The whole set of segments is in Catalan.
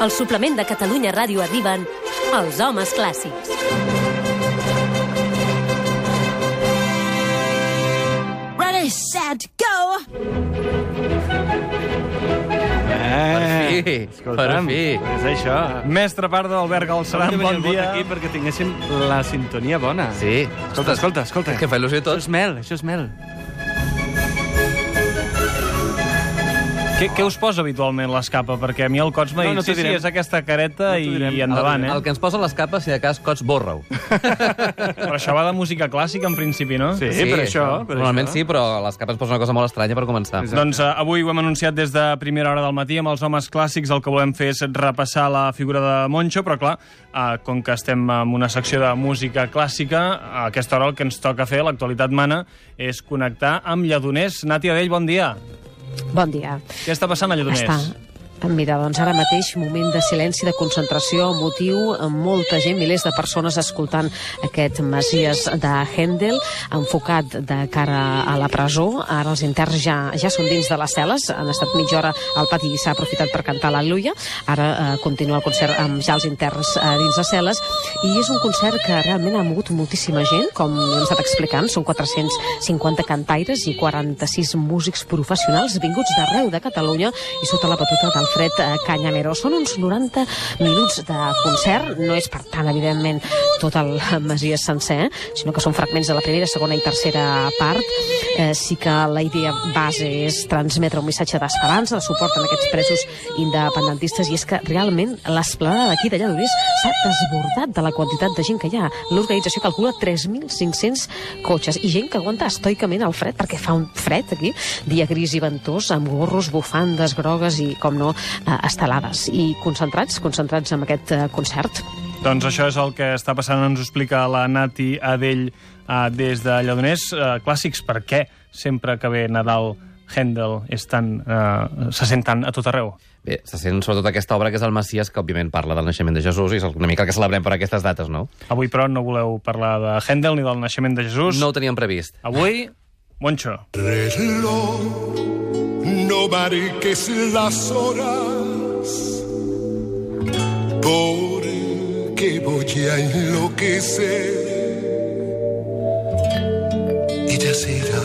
Al suplement de Catalunya Ràdio arriben els homes clàssics. Ready, set, go! Eh, fi, escolta'm, per fi. És això. Mestre Pardo, Albert Galceran, bon dia. aquí perquè tinguéssim la sintonia bona. Sí. Escolta, escolta, escolta. És que fa il·lusió tot. Això és mel, això és mel. Què, què us posa habitualment l'escapa? Perquè a mi el Cots m'ha No, dit, no sí, sí, és aquesta careta No i, i endavant, el, eh? el que ens posa les capes, si de cas, cots, borra-ho. Però això va de música clàssica, en principi, no? Sí, per això. Per Normalment això. sí, però les capes posa una cosa molt estranya per començar. Exacte. Doncs uh, avui ho hem anunciat des de primera hora del matí amb els homes clàssics. El que volem fer és repassar la figura de Moncho, però clar, uh, com que estem en una secció de música clàssica, a aquesta hora el que ens toca fer, l'actualitat mana, és connectar amb Lledoners. Nati Adell, bon dia. Bon dia. Què està passant a Lledoners? Està. Mira, doncs ara mateix moment de silenci, de concentració, motiu, amb molta gent, milers de persones escoltant aquest Masies de Händel, enfocat de cara a la presó. Ara els interns ja, ja són dins de les cel·les, han estat mitja hora al pati i s'ha aprofitat per cantar l'Al·luia. Ara eh, continua el concert amb ja els interns eh, dins les cel·les, i és un concert que realment ha mogut moltíssima gent, com hem estat explicant, són 450 cantaires i 46 músics professionals vinguts d'arreu de Catalunya i sota la batuta d'Alfred eh, Canyamero. Són uns 90 minuts de concert, no és per tant, evidentment, tot el Masies sencer, sinó que són fragments de la primera, segona i tercera part. Eh, sí que la idea base és transmetre un missatge d'esperança, de suport en aquests presos independentistes, i és que realment l'esplanada d'aquí de Lledoners s'ha desbordat de la quantitat de gent que hi ha. L'organització calcula 3.500 cotxes i gent que aguanta estoicament el fred, perquè fa un fred aquí, dia gris i ventós, amb gorros, bufandes grogues i, com no, eh, estelades. I concentrats, concentrats en aquest eh, concert. Doncs això és el que està passant, ens ho explica la Nati Adell uh, des de Lledoners. Uh, clàssics, per què sempre que ve Nadal Händel és tan, uh, se sent tant a tot arreu? Bé, se sent sobretot aquesta obra que és el Messias, que òbviament parla del naixement de Jesús, i és una mica el que celebrem per aquestes dates, no? Avui, però, no voleu parlar de Händel ni del naixement de Jesús. No ho teníem previst. Avui, Moncho. reloj, marques las horas, porque voy a enloquecer. Y ya será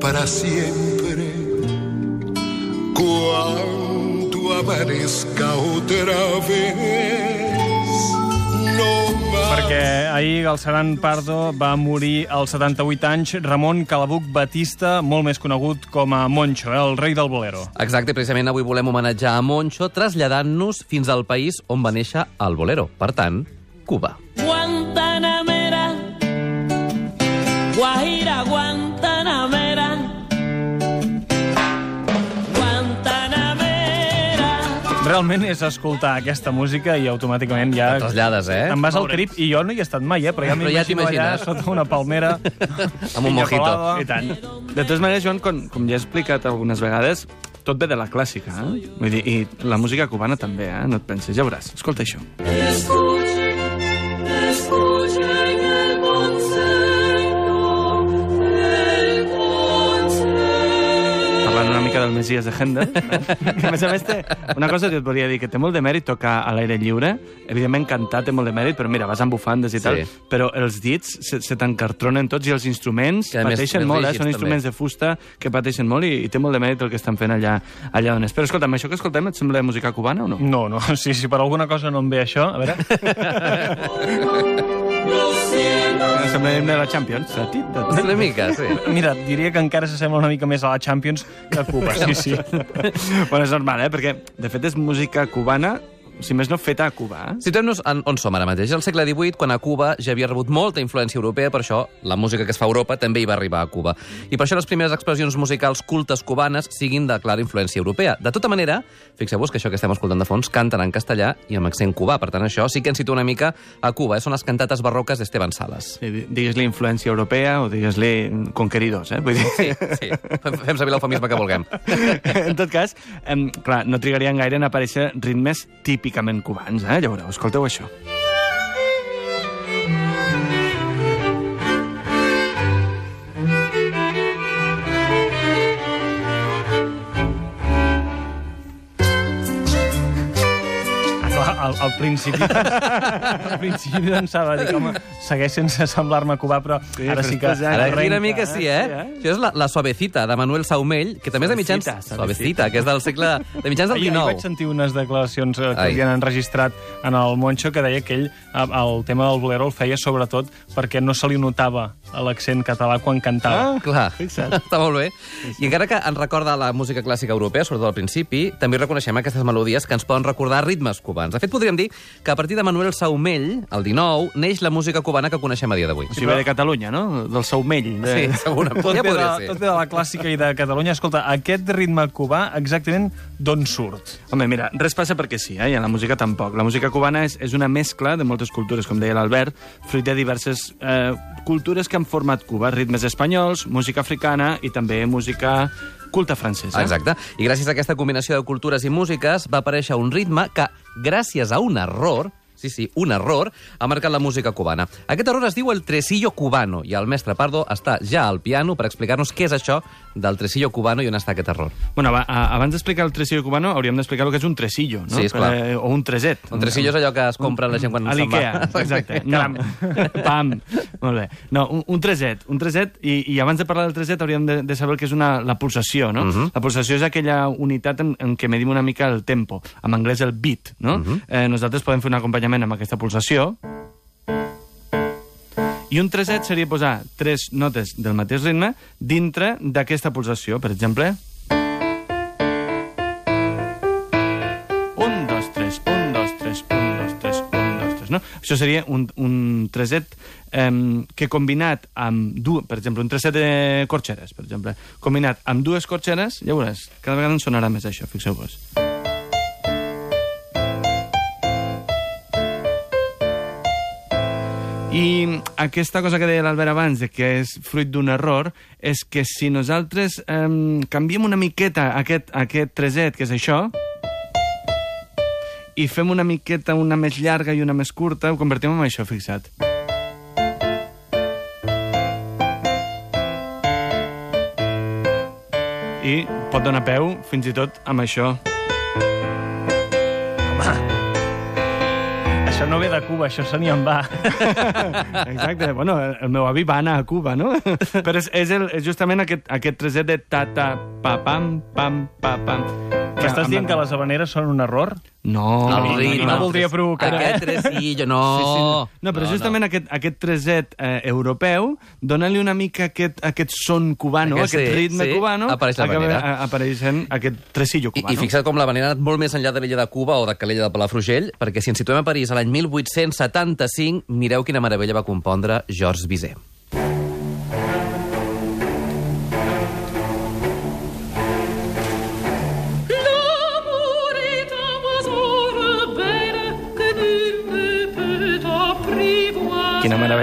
para siempre cuando amanezca otra vez. Perquè ahir Galceran Pardo va morir als 78 anys Ramon Calabuc Batista, molt més conegut com a Moncho, eh, el rei del bolero. Exacte, precisament avui volem homenatjar a Moncho traslladant-nos fins al país on va néixer el bolero. Per tant, Cuba. Guantanamera, Guajira, Guantanamera, Realment és escoltar aquesta música i automàticament ja... Et trasllades, eh? Te'n vas al Carib, i jo no hi he estat mai, eh? però ja Però ja m'imagino allà sota una palmera. Amb un mojito. colada. I tant. De totes maneres, Joan, com, com ja he explicat algunes vegades, tot ve de la clàssica, eh? Vull dir, I la música cubana també, eh? No et penses, ja veuràs. Escolta això. Escuchen, Parlant una mica del Messias de Händel, que a més a més té una cosa que et volia dir, que té molt de mèrit tocar a l'aire lliure, evidentment cantar té molt de mèrit, però mira, vas amb bufandes i Sí. tal, però els dits se, se t'encartronen tots i els instruments Que més- pateixen més molt, eh? rígids, són també. instruments de fusta que pateixen molt i, i té molt de mèrit el que estan fent allà, allà on és. Però escolta'm, això que escoltem et sembla música cubana o no? No, no, sí, si per alguna cosa no em ve això, a veure... Sembla l'himne de la Champions. Una mica, sí. Mira, diria que encara s'assembla una mica més a la Champions que a Cuba, sí, sí. bueno, és normal, eh? Perquè, de fet, és música cubana si més no, feta a Cuba. Eh? Situem-nos en on som ara mateix. Al segle XVIII, quan a Cuba ja havia rebut molta influència europea, per això la música que es fa a Europa també hi va arribar a Cuba. I per això les primeres expressions musicals cultes cubanes siguin de clara influència europea. De tota manera, fixeu-vos que això que estem escoltant de fons canten en castellà i amb accent cubà. Per tant, això sí que ens situa una mica a Cuba. Eh? Són les cantates barroques d'Esteban Salas. Sí, digues-li influència europea o digues-li conqueridors, eh? Vull dir... Sí, sí. Fem, servir l'eufemisme que vulguem. en tot cas, em, clar, no trigarien gaire en aparèixer ritmes típicament cubans, eh? Ja escolteu això. Al, al principi... al principi pensava, dic, home, segueix sense semblar-me cubà, però Sí, ara sí que... Ara arrenca, aquí una mica sí, eh? Sí, eh? Això és la, la Suavecita, de Manuel Saumell, que també és de mitjans... Suavecita, Suavecita, que és del segle... De mitjans del Ahir, ahir vaig XIX. sentir unes declaracions eh, que Ai. havien enregistrat en el Moncho que deia que ell eh, el tema del bolero el feia sobretot perquè no se li notava l'accent català quan cantava. Ah. Clar, Fixa't. està molt bé. I encara que ens recorda la música clàssica europea, sobretot al principi, també reconeixem aquestes melodies que ens poden recordar ritmes cubans. De fet, podríem dir que a partir de Manuel Saumell, el 19, neix la música cubana que coneixem a dia d'avui. O sigui, ve de Catalunya, no? Del Saumell. De... Sí, segurament. Tot, Ja ve de, ser. tot ve de la clàssica i de Catalunya. Escolta, aquest ritme cubà, exactament d'on surt? Home, mira, res passa perquè sí, eh? i en la música tampoc. La música cubana és, és una mescla de moltes cultures, com deia l'Albert, fruit de diverses eh, cultures que han format Cuba. Ritmes espanyols, música africana i també música culta francesa. Exacte. I gràcies a aquesta combinació de cultures i músiques va aparèixer un ritme que, gràcies a un error, sí, sí, un error, ha marcat la música cubana. Aquest error es diu el tresillo cubano, i el mestre Pardo està ja al piano per explicar-nos què és això del tresillo cubano i on està aquest error. Bueno, a, abans d'explicar el tresillo cubano, hauríem d'explicar el que és un tresillo, no? Sí, esclar. Eh, o un treset. Un tresillo és allò que es compra la gent quan A se'n va. l'Ikea, exacte. No. Pam. Molt bé. No, un, un treset. Un treset, i, i abans de parlar del treset hauríem de, de saber el que és una, la pulsació, no? Mhm. La pulsació és aquella unitat en, en què medim una mica el tempo. En anglès el beat, no? Mhm. eh, nosaltres podem fer un acompanyament amb aquesta pulsació. I un treset seria posar tres notes del mateix ritme dintre d'aquesta pulsació. Per exemple... Un, dos, tres, un, dos, tres, un, dos, tres, un, dos, tres, no? Això seria un, un treset eh, que combinat amb... Du, per exemple, un treset de corxeres, per exemple. Combinat amb dues corxeres, ja veuràs, cada vegada ens sonarà més això, fixeu-vos. I aquesta cosa que deia l'Albert abans, que és fruit d'un error, és que si nosaltres eh, canviem una miqueta aquest, aquest treset, que és això, i fem una miqueta una més llarga i una més curta, ho convertim en això, fixa't. I pot donar peu, fins i tot, amb això. Això no ve de Cuba, això se n'hi en va. Exacte. Bueno, el, meu avi va anar a Cuba, no? Però és, és, el, és justament aquest, aquest treset de ta-ta, pa-pam, pam, pa-pam. M'estàs dient que les habaneres són un error? No, El no, ritme. no voldria provocar. Aquest tresillo, no. Sí, sí, no. no, però justament Aquest, aquest treset eh, europeu, dona-li una mica aquest, aquest son cubano, Aquest aquest, sí, ritme sí, cubano, apareix acaba apareixent aquest tresillo I, cubano. I fixa't com la manera ha anat molt més enllà de l'illa de Cuba o de Calella de Palafrugell, perquè si ens situem a París a l'any 1875, mireu quina meravella va compondre Georges Bizet.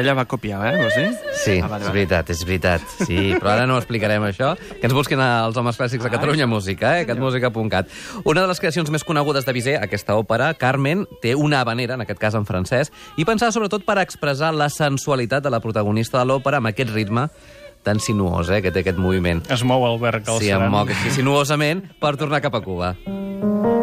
Meravella va copiar, eh? Vols dir? Sí, Ah, vale, és veritat, és veritat. Sí, però ara no ho explicarem, això. Que ens busquin als homes clàssics de Catalunya Música, eh? catmusica.cat. Una de les creacions més conegudes de Bizet, aquesta òpera, Carmen, té una habanera, en aquest cas en francès, i pensada sobretot per expressar la sensualitat de la protagonista de l'òpera amb aquest ritme tan sinuós, eh, que té aquest moviment. Es mou Albert Sí, Galceran. em així sinuosament per tornar cap a Cuba. Has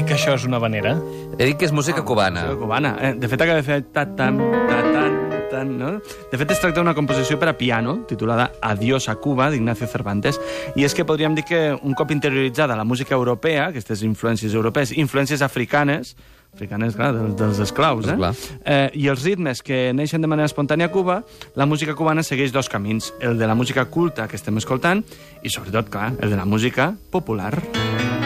dit que això és una habanera? He dit que és música cubana. Música cubana. Eh, de fet, acaba de fer ta-tan, ta-tan, tan, no? De fet, es tracta d'una composició per a piano, titulada Adiós a Cuba, d'Ignacio Cervantes, i és que podríem dir que un cop interioritzada la música europea, aquestes influències europees, influències africanes, africanes, clar, dels, dels esclaus, eh? Clar. eh? I els ritmes que neixen de manera espontània a Cuba, la música cubana segueix dos camins, el de la música culta que estem escoltant i, sobretot, clar, el de la música popular. Guajira,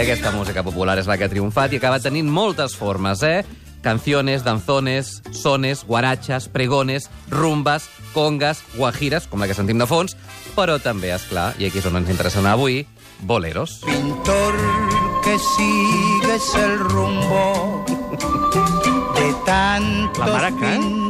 I aquesta música popular és la que ha triomfat i acaba tenint moltes formes, eh? Canciones, danzones, sones, guarachas, pregones, rumbas, congas, guajires, com la que sentim de fons, però també, és clar, i aquí és on ens interessa anar avui, boleros. pintor que sigues el rumbo de tantos La maraca, eh?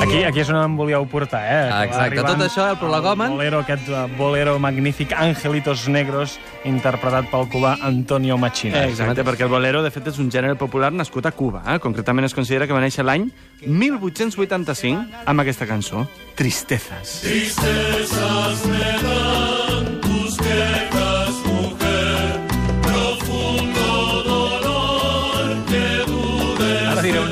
Aquí, aquí és on em volíeu portar, eh? Exacte, arribant tot això, el prolegomen. El bolero, aquest eh, bolero magnífic, Angelitos Negros, interpretat pel cubà Antonio Machina. Eh, Exacte, perquè el bolero, de fet, és un gènere popular nascut a Cuba. Eh? Concretament es considera que va néixer l'any 1885 amb aquesta cançó, Tristezas. Tristezas me dan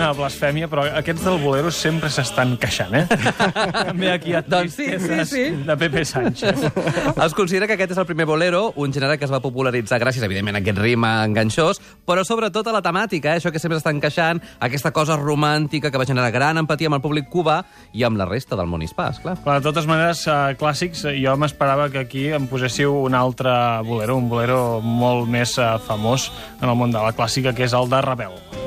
una blasfèmia, però aquests del bolero sempre s'estan queixant, eh? També aquí hi ha Doncs sí, sí, sí. de Pepe Sánchez. Es considera que aquest és el primer bolero, un gènere que es va popularitzar gràcies, evidentment, a aquest ritme enganxós, però sobretot a la temàtica, eh? això que sempre estan queixant, aquesta cosa romàntica que va generar gran empatia amb el públic cubà i amb la resta del món hispà, esclar. Clar, de totes maneres, eh, clàssics, eh, jo m'esperava que aquí em poséssiu un altre bolero, un bolero molt més eh, famós en el món de la clàssica, que és el de Ravel.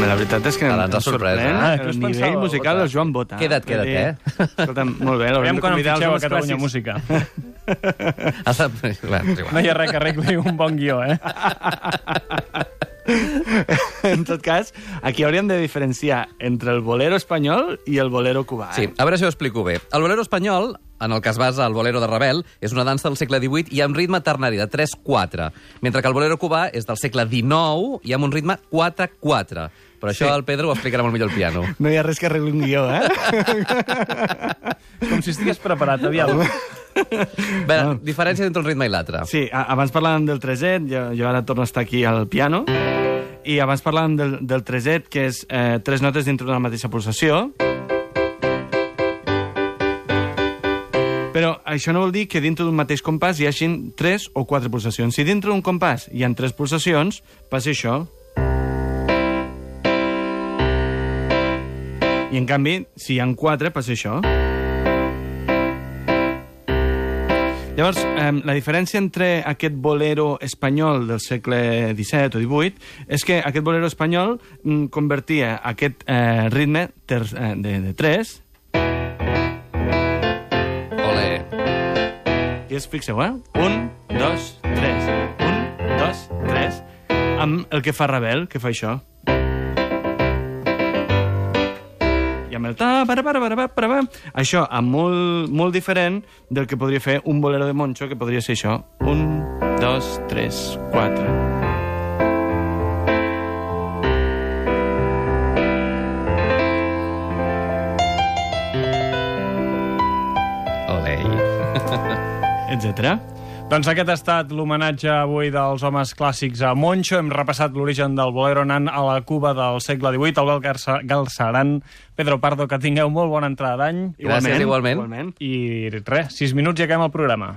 La veritat és que em sorprès, sorprèn eh? El us nivell musical del Joan Bota. Queda't, queda't, eh? Escolta'm, molt bé, l'haurem Veiem de quan em convidar als fitxeu a Catalunya. Música. No hi ha res que arregli un bon guió, eh? En tot cas, aquí hauríem de diferenciar entre el bolero espanyol i el bolero cubà. Sí, Eh? a veure si ho explico bé. El bolero espanyol, en el que es basa el bolero de Ravel, és una dansa del segle XVIII i amb ritme ternari de 3-4, mentre que el bolero cubà és del segle XIX i amb un ritme 4-4. Però això Sí. el Pedro ho explicarà molt millor al piano. No hi ha res que arregli un guió, eh? Com si estigués preparat, aviam. A veure, diferència entre un ritme i l'altre. Sí, abans parlàvem del treset, jo, jo ara torno a estar aquí al piano, i abans parlàvem del, del treset, que és eh, tres notes dintre d'una mateixa pulsació. Però això no vol dir que dintre d'un mateix compàs hi hagin tres o quatre pulsacions. Si dintre d'un compàs hi ha tres pulsacions, passa això. I en canvi, si hi ha quatre, passa això. Llavors, eh, la diferència entre aquest bolero espanyol del segle XVII o XVIII és que aquest bolero espanyol mm, convertia aquest eh, ritme ter, eh, de, de tres Ole. i es fixeu, eh? Un, dos, tres. Un, dos, tres. Amb el que fa Ravel, que fa això. I amb el ta, para, para, para, para, para. Això, amb molt, molt diferent del que podria fer un bolero de Moncho, que podria ser això. Un, dos, tres, quatre. Ole. Etcètera. Doncs aquest ha estat l'homenatge avui dels homes clàssics a Moncho. Hem repassat l'origen del bolero anant a la Cuba del segle XVIII, el Garça, Galceran, Pedro Pardo, que tingueu molt bona entrada d'any. Gràcies, igualment. igualment. I res, sis minuts i acabem el programa.